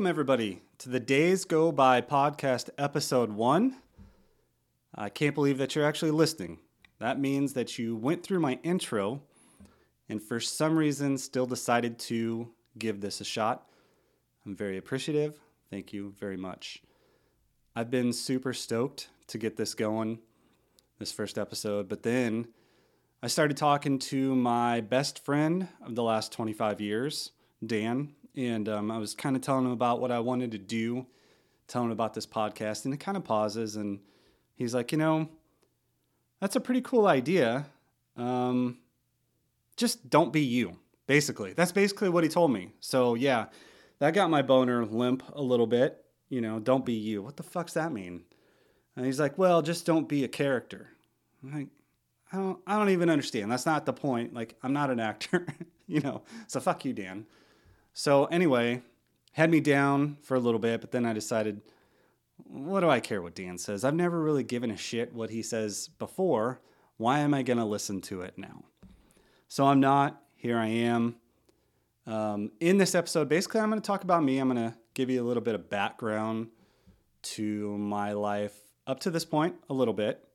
Welcome everybody to the Days Go By podcast, episode one. I can't believe that you're actually listening. That means that you went through my intro and for some reason still decided to give this a shot. I'm very appreciative. Thank you very much. I've been super stoked to get this going, this first episode, but then I started talking to my best friend of the last 25 years, Dan, and um, I was kind of telling him about what I wanted to do, telling him about this podcast, and it kind of pauses, and he's like, you know, that's a pretty cool idea. Um, just don't be you. Basically, that's basically what he told me. So yeah, that got my boner limp a little bit. You know, don't be you. What the fuck's that mean? And he's like, well, just don't be a character. I'm like, I don't, I don't even understand. That's not the point. Like, I'm not an actor, you know. So fuck you, Dan. So anyway, had me down for a little bit, but then I decided, what do I care what Dan says? I've never really given a shit what he says before. Why am I going to listen to it now? So I'm not. Here I am. Um, in this episode, basically, I'm going to talk about me. I'm going to give you a little bit of background to my life up to this point, a little bit.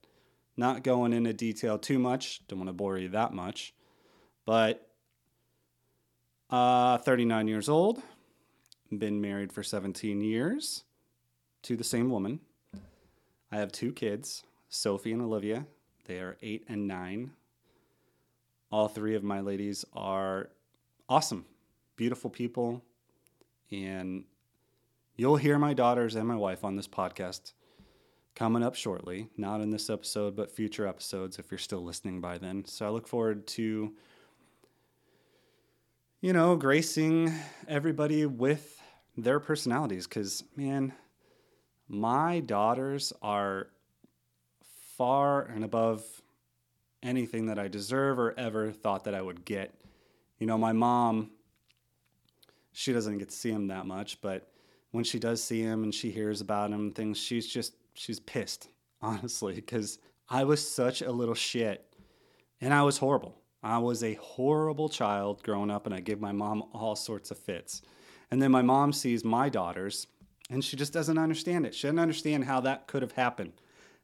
Not going into detail too much. Don't want to bore you that much. But uh, 39 years old, been married for 17 years to the same woman. I have two kids, Sophie and Olivia. They are eight and nine. All three of my ladies are awesome, beautiful people. And you'll hear my daughters and my wife on this podcast coming up shortly. Not in this episode, but future episodes if you're still listening by then. So I look forward to you know, gracing everybody with their personalities. Because, man, my daughters are far and above anything that I deserve or ever thought that I would get. You know, my mom, she doesn't get to see him that much, but when she does see him and she hears about him and things, she's just, she's pissed, honestly, because I was such a little shit and I was horrible. I was a horrible child growing up, and I give my mom all sorts of fits. And then my mom sees my daughters, and she just doesn't understand it. She doesn't understand how that could have happened,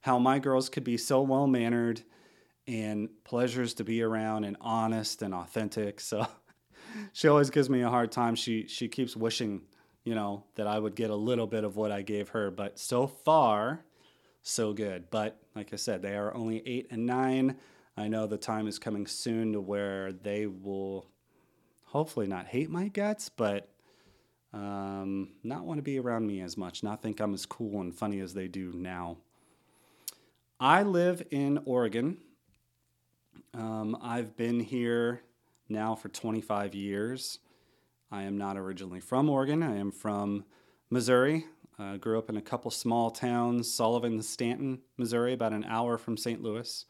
how my girls could be so well mannered and pleasures to be around and honest and authentic. So she always gives me a hard time. She she keeps wishing, you know, that I would get a little bit of what I gave her, but so far so good. But like I said, they are only 8 and 9. I know the time is coming soon to where they will hopefully not hate my guts, but um, not want to be around me as much, not think I'm as cool and funny as they do now. I live in Oregon. Um, I've been here now for 25 years. I am not originally from Oregon. I am from Missouri. Uh, grew up in a couple small towns, Sullivan, Stanton, Missouri, about an hour from St. Louis.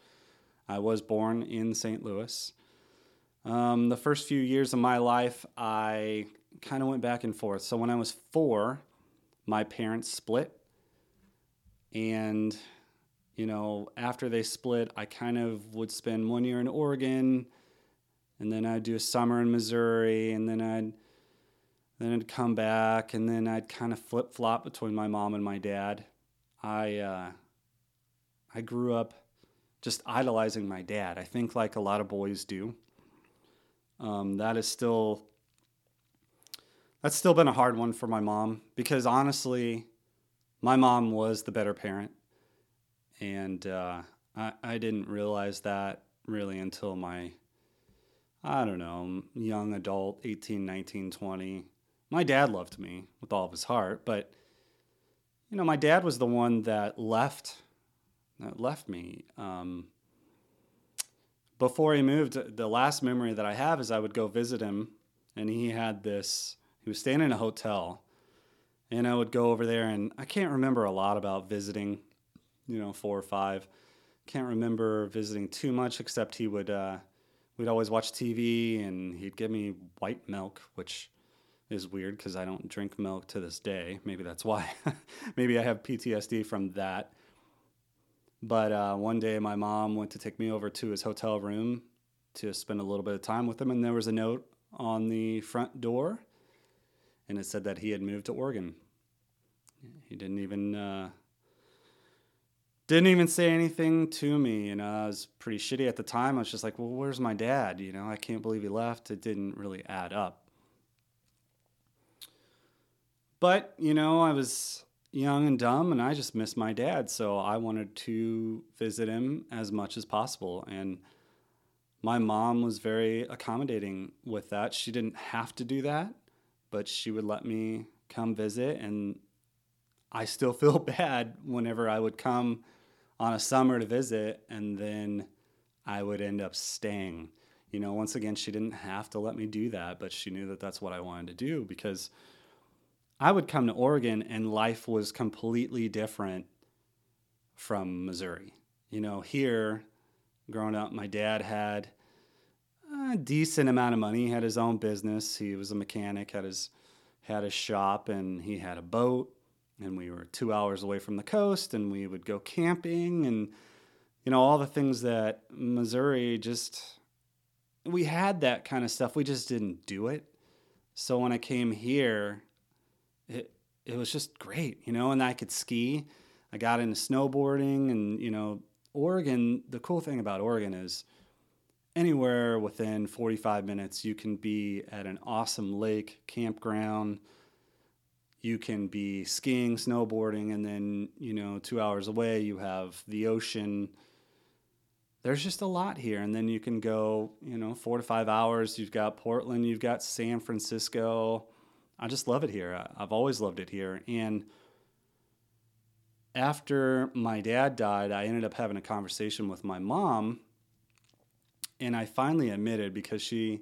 I was born in St. Louis. Um, the first few years of my life, I kind of went back and forth. So when I was four, my parents split. And, you know, after they split, I kind of would spend one year in Oregon, and then I'd do a summer in Missouri, and then I'd then I'd come back, and then I'd kind of flip flop between my mom and my dad. I uh, I grew up just idolizing my dad. I think, like a lot of boys do, um, that is still that's still been a hard one for my mom because honestly, my mom was the better parent, and uh, I, I didn't realize that really until my I don't know, young adult, 18, 19, 20. My dad loved me with all of his heart, but you know, my dad was the one that left left me. Um, before he moved, the last memory that I have is I would go visit him, and he had this. He was staying in a hotel, and I would go over there, and I can't remember a lot about visiting. You know, four or five. Can't remember visiting too much, except he would. Uh, we'd always watch TV, and he'd give me white milk, which is weird because I don't drink milk to this day. Maybe that's why. Maybe I have PTSD from that. But uh, one day, my mom went to take me over to his hotel room to spend a little bit of time with him, and there was a note on the front door, and it said that he had moved to Oregon. He didn't even uh, didn't even say anything to me. Know, I was pretty shitty at the time. I was just like, "Well, where's my dad?" You know, I can't believe he left. It didn't really add up. But you know, I was young and dumb, and I just missed my dad, so I wanted to visit him as much as possible, and my mom was very accommodating with that. She didn't have to do that, but she would let me come visit. And I still feel bad whenever I would come on a summer to visit and then I would end up staying. You know, once again, she didn't have to let me do that, but she knew that that's what I wanted to do because I would come to Oregon and life was completely different from Missouri. You know, here growing up, my dad had a decent amount of money. He had his own business. He was a mechanic, had his had a shop, and he had a boat. And we were two hours away from the coast, and we would go camping, and you know all the things that Missouri just we had that kind of stuff. We just didn't do it. So when I came here, it it was just great, you know. And I could ski. I got into snowboarding, and you know Oregon, the cool thing about Oregon is anywhere within 45 minutes, you can be at an awesome lake, campground. You can be skiing, snowboarding, and then, you know, two hours away, you have the ocean. There's just a lot here. And then you can go, you know, four to five hours. You've got Portland, you've got San Francisco. I just love it here. I've always loved it here. And after my dad died, I ended up having a conversation with my mom, and I finally admitted because she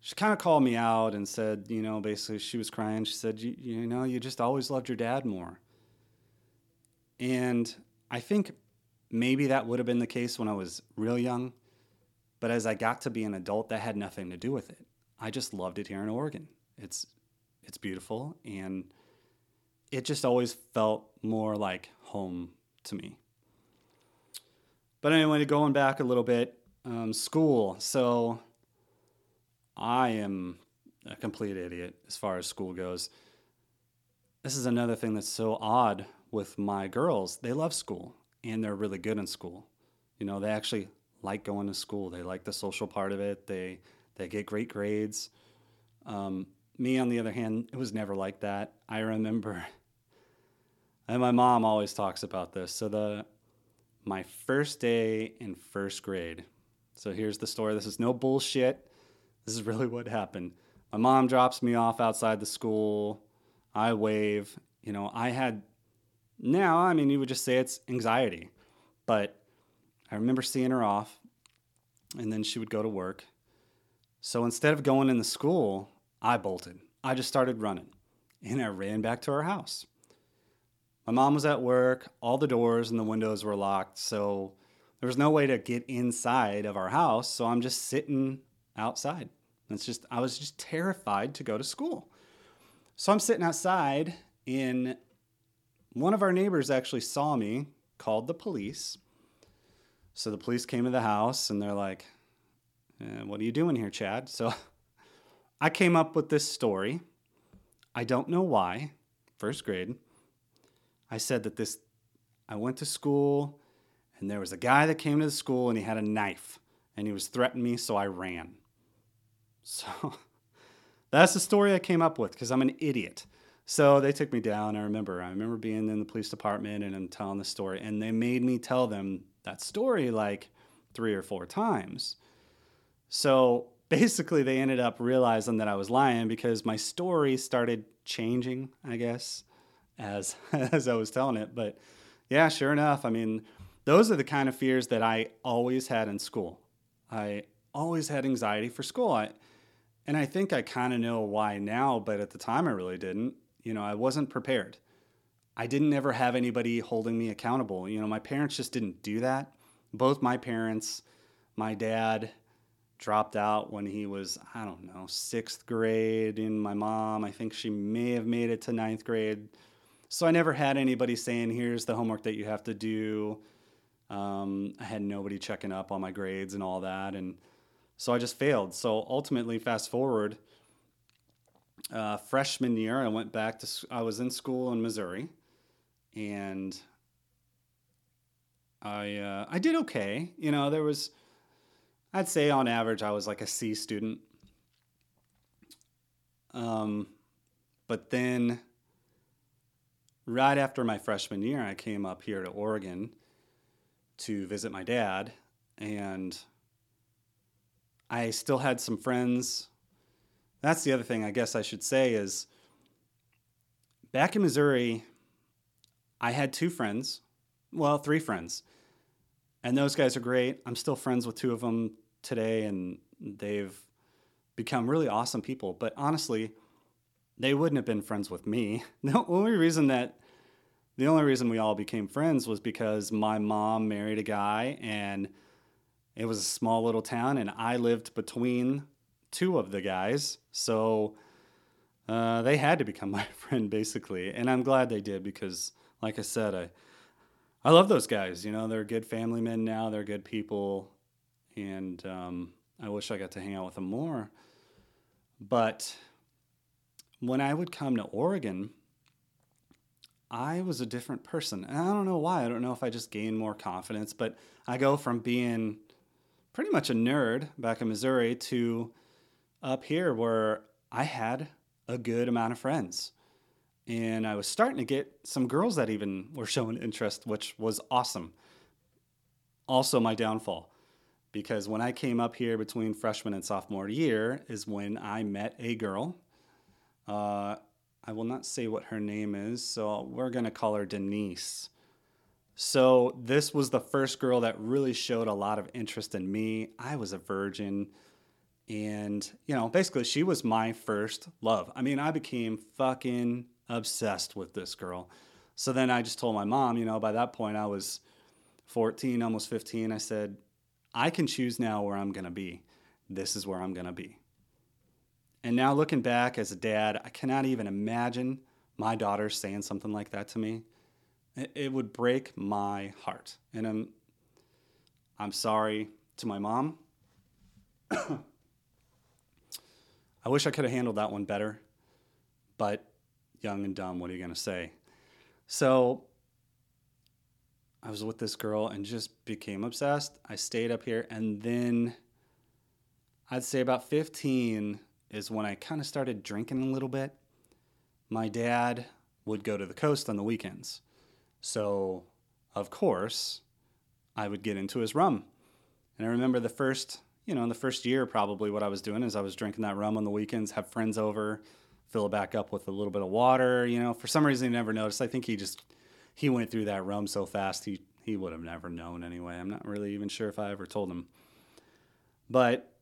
she kind of called me out and said, you know, basically she was crying. She said, you, you know, you just always loved your dad more. And I think maybe that would have been the case when I was real young, but as I got to be an adult, that had nothing to do with it. I just loved it here in Oregon. It's it's beautiful and it just always felt more like home to me. But anyway, going back a little bit, um, school. So I am a complete idiot as far as school goes. This is another thing that's so odd with my girls. They love school and they're really good in school. You know, they actually like going to school. They like the social part of it. They they get great grades. Um, me, on the other hand, it was never like that. I remember and my mom always talks about this. So the my first day in first grade. So here's the story. This is no bullshit. This is really what happened. My mom drops me off outside the school. I wave. You know, I had now, I mean, you would just say it's anxiety. But I remember seeing her off and then she would go to work. So instead of going in the school, I bolted. I just started running and I ran back to our house. My mom was at work, all the doors and the windows were locked, so there was no way to get inside of our house, so I'm just sitting outside. It's just I was just terrified to go to school. So I'm sitting outside and one of our neighbors actually saw me, called the police. So the police came to the house and they're like, eh, What are you doing here, Chad? So I came up with this story. I don't know why, first grade. I said that this, I went to school and there was a guy that came to the school and he had a knife and he was threatening me, so I ran. So that's the story I came up with because I'm an idiot. So they took me down. I remember, I remember being in the police department and I'm telling the story, and they made me tell them that story like three or four times. So basically, they ended up realizing that I was lying because my story started changing, I guess as as I was telling it. But yeah, sure enough, I mean, those are the kind of fears that I always had in school. I always had anxiety for school. I, and I think I kind of know why now, but at the time I really didn't. You know, I wasn't prepared. I didn't ever have anybody holding me accountable. You know, my parents just didn't do that. Both my parents, my dad dropped out when he was, I don't know, sixth grade, and my mom, I think she may have made it to ninth grade. So I never had anybody saying, here's the homework that you have to do. Um, I had nobody checking up on my grades and all that. And so I just failed. So ultimately, fast forward, uh, freshman year, I went back to, I was in school in Missouri and I, uh, I did okay. You know, there was, I'd say on average, I was like a C student. Um, but then right after my freshman year, I came up here to Oregon to visit my dad, and I still had some friends. That's the other thing I guess I should say is back in Missouri, I had two friends, well, three friends, and those guys are great. I'm still friends with two of them today, and they've become really awesome people. But honestly, they wouldn't have been friends with me. The only reason that the only reason we all became friends was because my mom married a guy and it was a small little town and I lived between two of the guys. So uh, they had to become my friend basically. And I'm glad they did because like I said, I I love those guys. You know, they're good family men now. They're good people, and um, I wish I got to hang out with them more. But when I would come to Oregon, I was a different person. And I don't know why. I don't know if I just gained more confidence, but I go from being pretty much a nerd back in Missouri to up here where I had a good amount of friends. And I was starting to get some girls that even were showing interest, which was awesome. Also, my downfall because when I came up here between freshman and sophomore year is when I met a girl. Uh, I will not say what her name is, so we're going to call her Denise. So, this was the first girl that really showed a lot of interest in me. I was a virgin. And, you know, basically, she was my first love. I mean, I became fucking obsessed with this girl. So then I just told my mom, you know, by that point I was 14, almost 15. I said, I can choose now where I'm going to be. This is where I'm going to be. And now looking back as a dad, I cannot even imagine my daughter saying something like that to me. It would break my heart. And I'm I'm sorry to my mom. I wish I could have handled that one better. But young and dumb, what are you going to say? So I was with this girl and just became obsessed. I stayed up here and then I'd say about 15 is when I kind of started drinking a little bit. My dad would go to the coast on the weekends. So, of course, I would get into his rum. And I remember the first, you know, in the first year, probably what I was doing is I was drinking that rum on the weekends, have friends over, fill it back up with a little bit of water. You know, for some reason he never noticed. I think he just he went through that rum so fast he he would have never known anyway. I'm not really even sure if I ever told him. But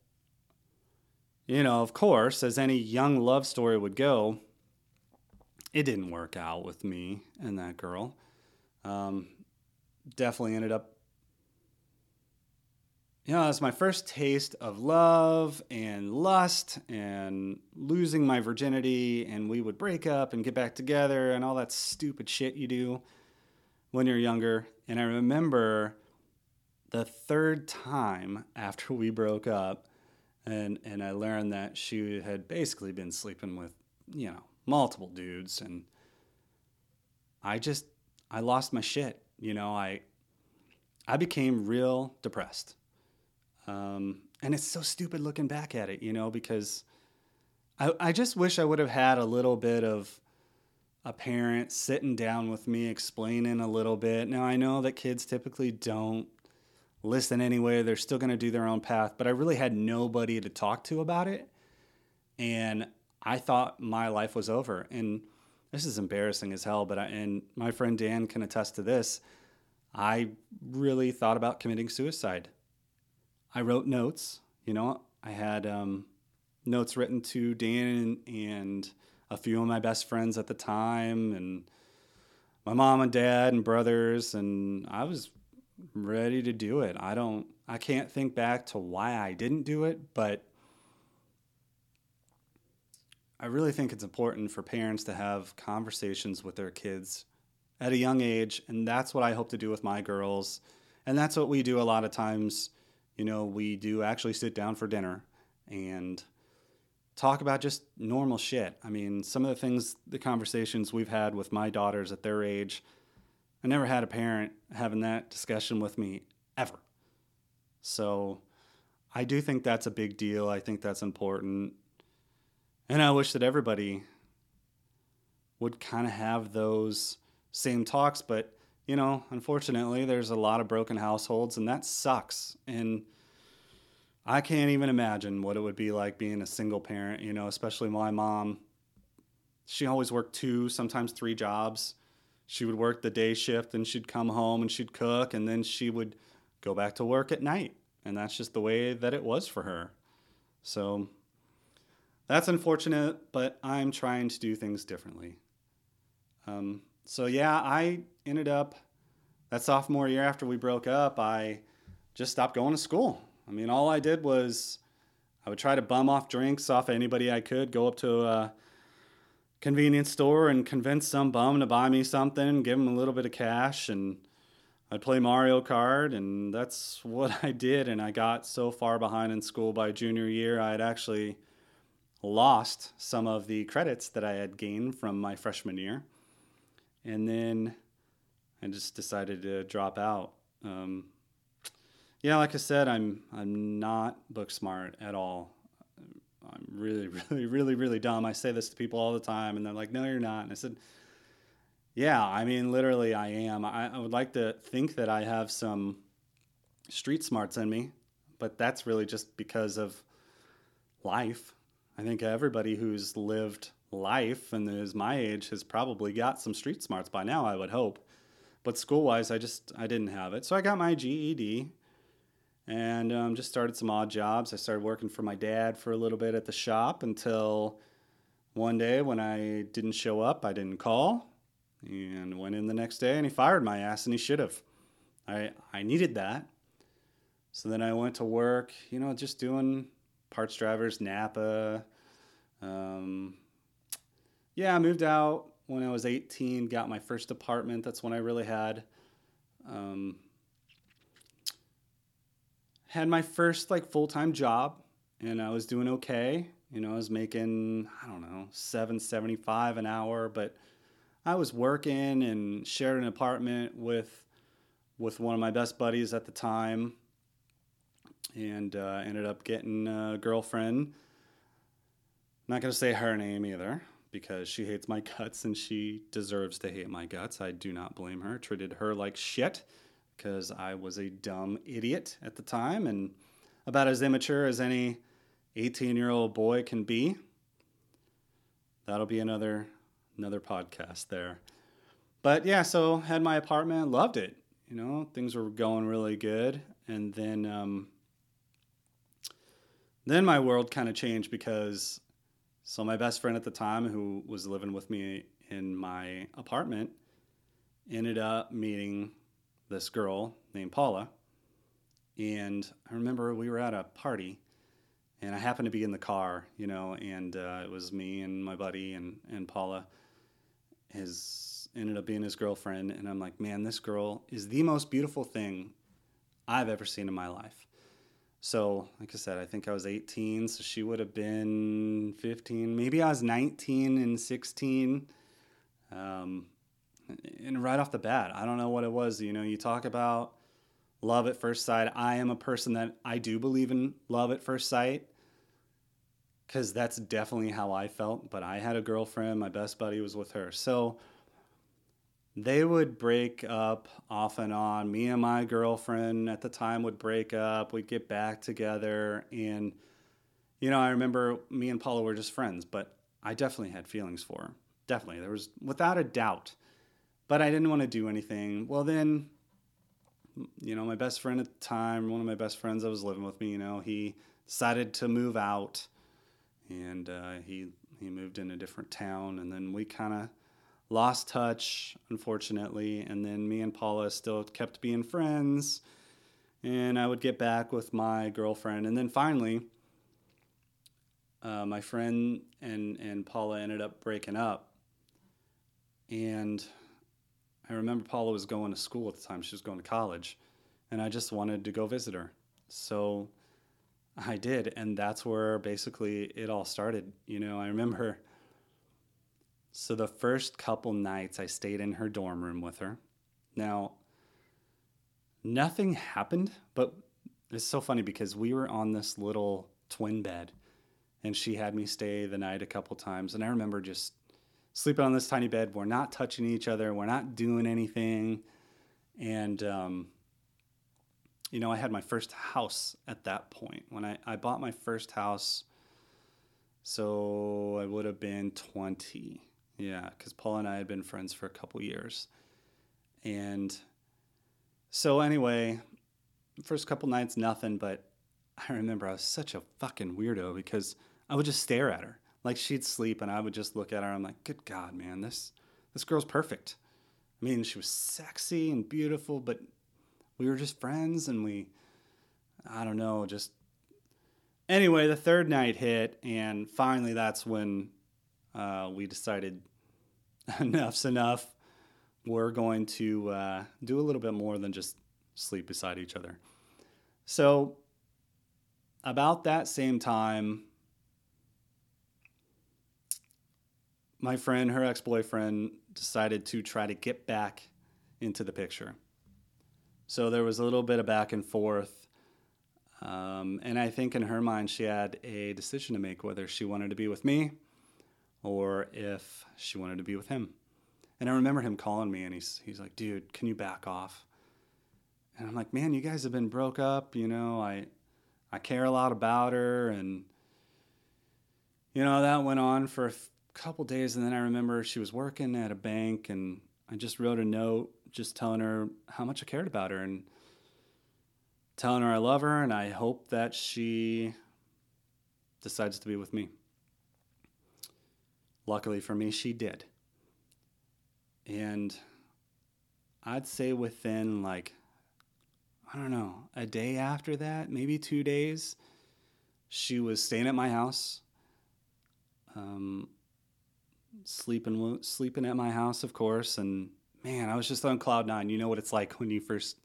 you know, of course, as any young love story would go, it didn't work out with me and that girl. Um, definitely ended up you know, it's my first taste of love and lust and losing my virginity, and we would break up and get back together and all that stupid shit you do when you're younger. And I remember the third time after we broke up, and and I learned that she had basically been sleeping with, you know, multiple dudes, and I just I lost my shit. You know, I I became real depressed um, and it's so stupid looking back at it, you know, because I, I just wish I would have had a little bit of a parent sitting down with me, explaining a little bit. Now, I know that kids typically don't listen anyway, they're still going to do their own path, but I really had nobody to talk to about it. And I thought my life was over. And this is embarrassing as hell, but I, and my friend Dan can attest to this. I really thought about committing suicide. I wrote notes. You know, I had um, notes written to Dan and, and a few of my best friends at the time, and my mom and dad and brothers, and I was ready to do it. I don't, I can't think back to why I didn't do it, but I really think it's important for parents to have conversations with their kids at a young age, and that's what I hope to do with my girls. And that's what we do a lot of times you know, we do actually sit down for dinner and talk about just normal shit. I mean, some of the things, the conversations we've had with my daughters at their age, I never had a parent having that discussion with me ever. So I do think that's a big deal. I think that's important. And I wish that everybody would kind of have those same talks, but you know, unfortunately, there's a lot of broken households, and that sucks. And I can't even imagine what it would be like being a single parent, you know, especially my mom. She always worked two, sometimes three jobs. She would work the day shift and she'd come home and she'd cook and then she would go back to work at night. And that's just the way that it was for her. So that's unfortunate, but I'm trying to do things differently. Um, so yeah, I ended up that sophomore year after we broke up, I just stopped going to school. I mean, all I did was I would try to bum off drinks off anybody I could, go up to a convenience store and convince some bum to buy me something, give him a little bit of cash, and I'd play Mario Kart, and that's what I did. And I got so far behind in school by junior year, I had actually lost some of the credits that I had gained from my freshman year. And then I just decided to drop out. Um, yeah, like I said, I'm I'm not book smart at all. I'm really, really, really, really dumb. I say this to people all the time, and they're like, "No, you're not." And I said, "Yeah, I mean, literally, I am. I, I would like to think that I have some street smarts in me, but that's really just because of life. I think everybody who's lived life and is my age has probably got some street smarts by now. I would hope, but school wise, I just I didn't have it. So I got my GED and um, just started some odd jobs. I started working for my dad for a little bit at the shop until one day when I didn't show up, I didn't call, and went in the next day and he fired my ass, and he should have. I I needed that. So then I went to work, you know, just doing parts drivers, Napa. Um, yeah, I moved out when I was 18, got my first apartment. That's when I really had um, had my first like full time job, and I was doing okay. You know, I was making I don't know seven seventy five an hour, but I was working and shared an apartment with with one of my best buddies at the time, and uh, ended up getting a girlfriend. not gonna say her name either because she hates my guts and she deserves to hate my guts. I do not blame her. Treated her like shit because I was a dumb idiot at the time and about as immature as any 18 year old boy can be. That'll be another another podcast there. But yeah, so had my apartment, loved it. You know, things were going really good, and then um, then my world kind of changed because so my best friend at the time, who was living with me in my apartment, ended up meeting this girl named Paula. And I remember we were at a party and I happened to be in the car, you know, and uh, it was me and my buddy and, and Paula. His ended up being his girlfriend. And I'm like, man, this girl is the most beautiful thing I've ever seen in my life. So, like I said, I think I was 18, so she would have been 15. Maybe I was 19 and 16. Um, and right off the bat, I don't know what it was. You know, you talk about love at first sight. I am a person that I do believe in love at first sight because that's definitely how I felt. But I had a girlfriend, my best buddy was with her. So they would break up off and on. Me and my girlfriend at the time would break up. We'd get back together. And, you know, I remember me and Paula were just friends, but I definitely had feelings for her. Definitely. There was, without a doubt, but I didn't want to do anything. Well, then, you know, my best friend at the time, one of my best friends that was living with me, you know, he decided to move out, and uh, he he moved in a different town, and then we kind of lost touch, unfortunately. And then me and Paula still kept being friends, and I would get back with my girlfriend, and then finally. Uh, my friend and, and Paula ended up breaking up. And I remember Paula was going to school at the time. She was going to college, and I just wanted to go visit her. So I did. And that's where basically it all started. You know, I remember. So the first couple nights I stayed in her dorm room with her. Now, nothing happened, but it's so funny because we were on this little twin bed and she had me stay the night a couple times. And I remember just sleeping on this tiny bed. We're not touching each other, we're not doing anything. And, um, you know, I had my first house at that point. When I, I bought my first house, so I would have been 20. Yeah, because Paul and I had been friends for a couple years. And so, anyway, first couple nights, nothing, but I remember I was such a fucking weirdo because I would just stare at her. Like she'd sleep and I would just look at her. I'm like, good God, man, this this girl's perfect. I mean, she was sexy and beautiful, but we were just friends and we, I don't know, just. Anyway, the third night hit, and finally that's when uh, we decided enough's enough. We're going to uh, do a little bit more than just sleep beside each other. So, about that same time, my friend, her ex boyfriend, decided to try to get back into the picture. So there was a little bit of back and forth. Um, and I think in her mind, she had a decision to make whether she wanted to be with me or if she wanted to be with him. And I remember him calling me and he's, he's like, dude, can you back off? And I'm like, man, you guys have been broke up. You know, I, I care a lot about her. And, you know, that went on for couple days. And then I remember she was working at a bank and I just wrote a note just telling her how much I cared about her and telling her I love her and I hope that she decides to be with me. Luckily for me, she did. And I'd say within like, I don't know, a day after that, maybe two days, she was staying at my house, um, sleeping sleeping at my house, of course, and man, I was just on cloud nine. You know what it's like when you first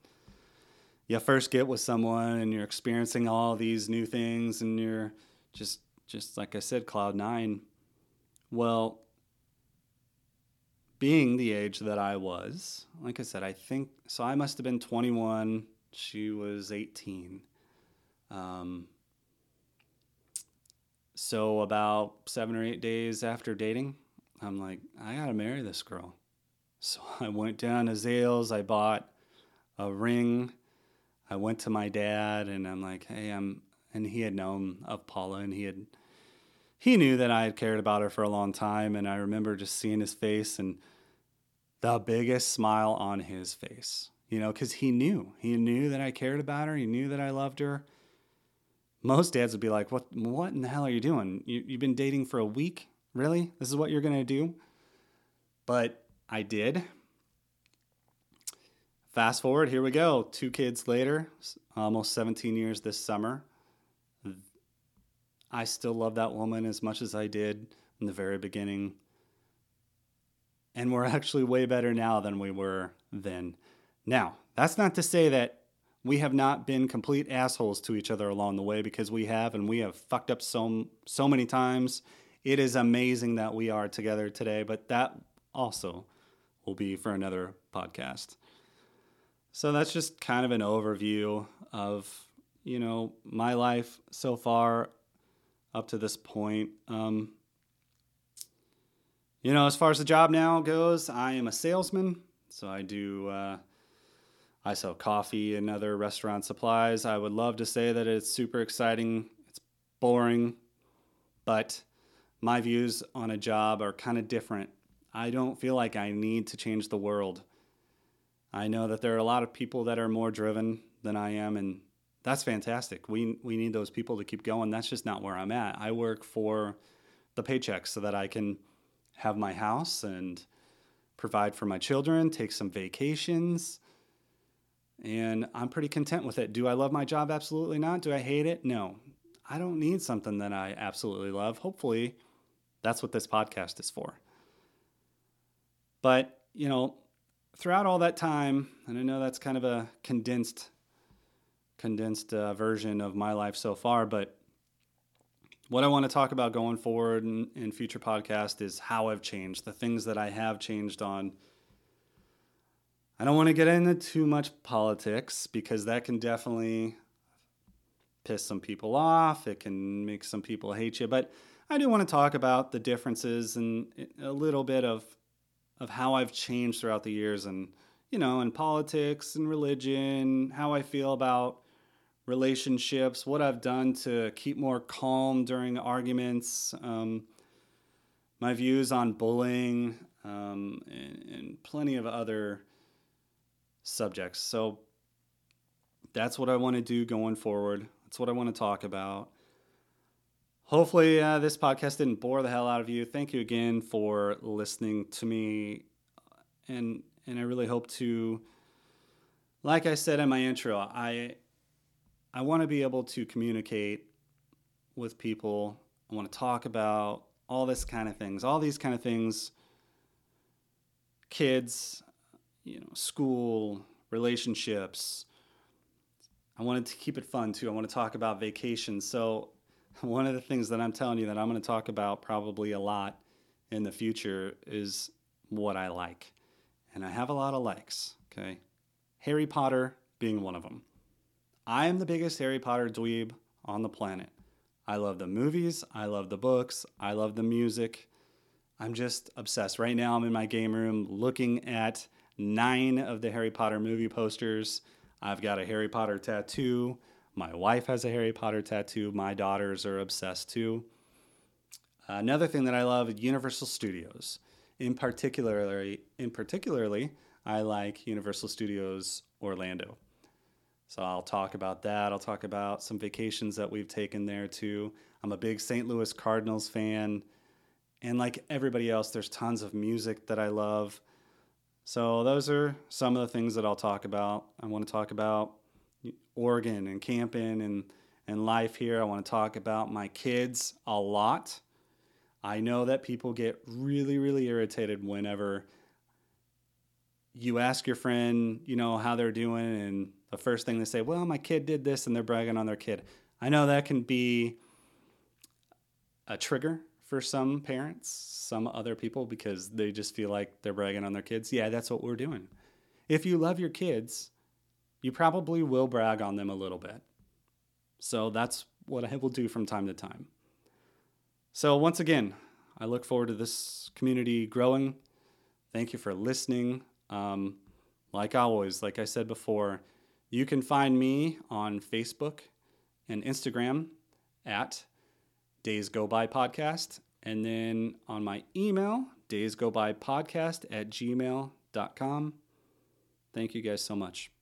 you first get with someone and you're experiencing all these new things and you're just just like I said, cloud nine. Well, being the age that I was, like I said, I think so. I must have been 21. She was 18. Um, so about seven or eight days after dating, I'm like, I gotta marry this girl. So I went down to Zales. I bought a ring. I went to my dad and I'm like, hey, I'm, and he had known of Paula and he had, he knew that I had cared about her for a long time. And I remember just seeing his face and the biggest smile on his face, you know, because he knew, he knew that I cared about her. He knew that I loved her. Most dads would be like, what, what in the hell are you doing? You, you've been dating for a week? Really? This is what you're going to do? But I did. Fast forward, here we go. Two kids later, almost 17 years this summer. I still love that woman as much as I did in the very beginning. And we're actually way better now than we were then. Now, that's not to say that we have not been complete assholes to each other along the way because we have and we have fucked up so so many times. It is amazing that we are together today, but that also will be for another podcast. So that's just kind of an overview of, you know, my life so far up to this point. Um, you know, as far as the job now goes, I am a salesman. So I do, uh, I sell coffee and other restaurant supplies. I would love to say that it's super exciting. It's boring, but my views on a job are kind of different I don't feel like I need to change the world. I know that there are a lot of people that are more driven than I am, and that's fantastic. We, we need those people to keep going. That's just not where I'm at. I work for the paychecks so that I can have my house and provide for my children, take some vacations, and I'm pretty content with it. Do I love my job? Absolutely not. Do I hate it? No. I don't need something that I absolutely love. Hopefully, that's what this podcast is for. But, you know, throughout all that time, and I know that's kind of a condensed condensed uh, version of my life so far. But what I want to talk about going forward in, in future podcasts is how I've changed, the things that I have changed on. I don't want to get into too much politics because that can definitely piss some people off. It can make some people hate you. But I do want to talk about the differences and a little bit of of how I've changed throughout the years and you know, in politics and religion, how I feel about relationships, what I've done to keep more calm during arguments, um, my views on bullying, um, and, and plenty of other subjects. So that's what I want to do going forward. That's what I want to talk about. Hopefully, uh, this podcast didn't bore the hell out of you. Thank you again for listening to me. And, and I really hope to, like I said in my intro, I, I want to be able to communicate with people. I want to talk about all this kind of things, all these kind of things kids, you know, school, relationships. I wanted to keep it fun too. I want to talk about vacations. So, one of the things that I'm telling you that I'm going to talk about probably a lot in the future is what I like. And I have a lot of likes, okay? Harry Potter being one of them. I am the biggest Harry Potter dweeb on the planet. I love the movies, I love the books, I love the music. I'm just obsessed. Right now, I'm in my game room looking at nine of the Harry Potter movie posters. I've got a Harry Potter tattoo. My wife has a Harry Potter tattoo. My daughters are obsessed too. Another thing that I love is Universal Studios. In particularly, in particularly, I like Universal Studios Orlando. So I'll talk about that. I'll talk about some vacations that we've taken there too. I'm a big St. Louis Cardinals fan. And like everybody else, there's tons of music that I love. So those are some of the things that I'll talk about. I want to talk about Oregon and camping and, and life here. I want to talk about my kids a lot. I know that people get really, really irritated whenever you ask your friend, you know, how they're doing, and the first thing they say, well, my kid did this, and they're bragging on their kid. I know that can be a trigger for some parents, some other people, because they just feel like they're bragging on their kids. Yeah, that's what we're doing. If you love your kids, you probably will brag on them a little bit. So that's what I will do from time to time. So, once again, I look forward to this community growing. Thank you for listening. Um, like always, like I said before, you can find me on Facebook and Instagram at Days Go By Podcast. And then on my email, days go by podcast at gmail.com. Thank you guys so much.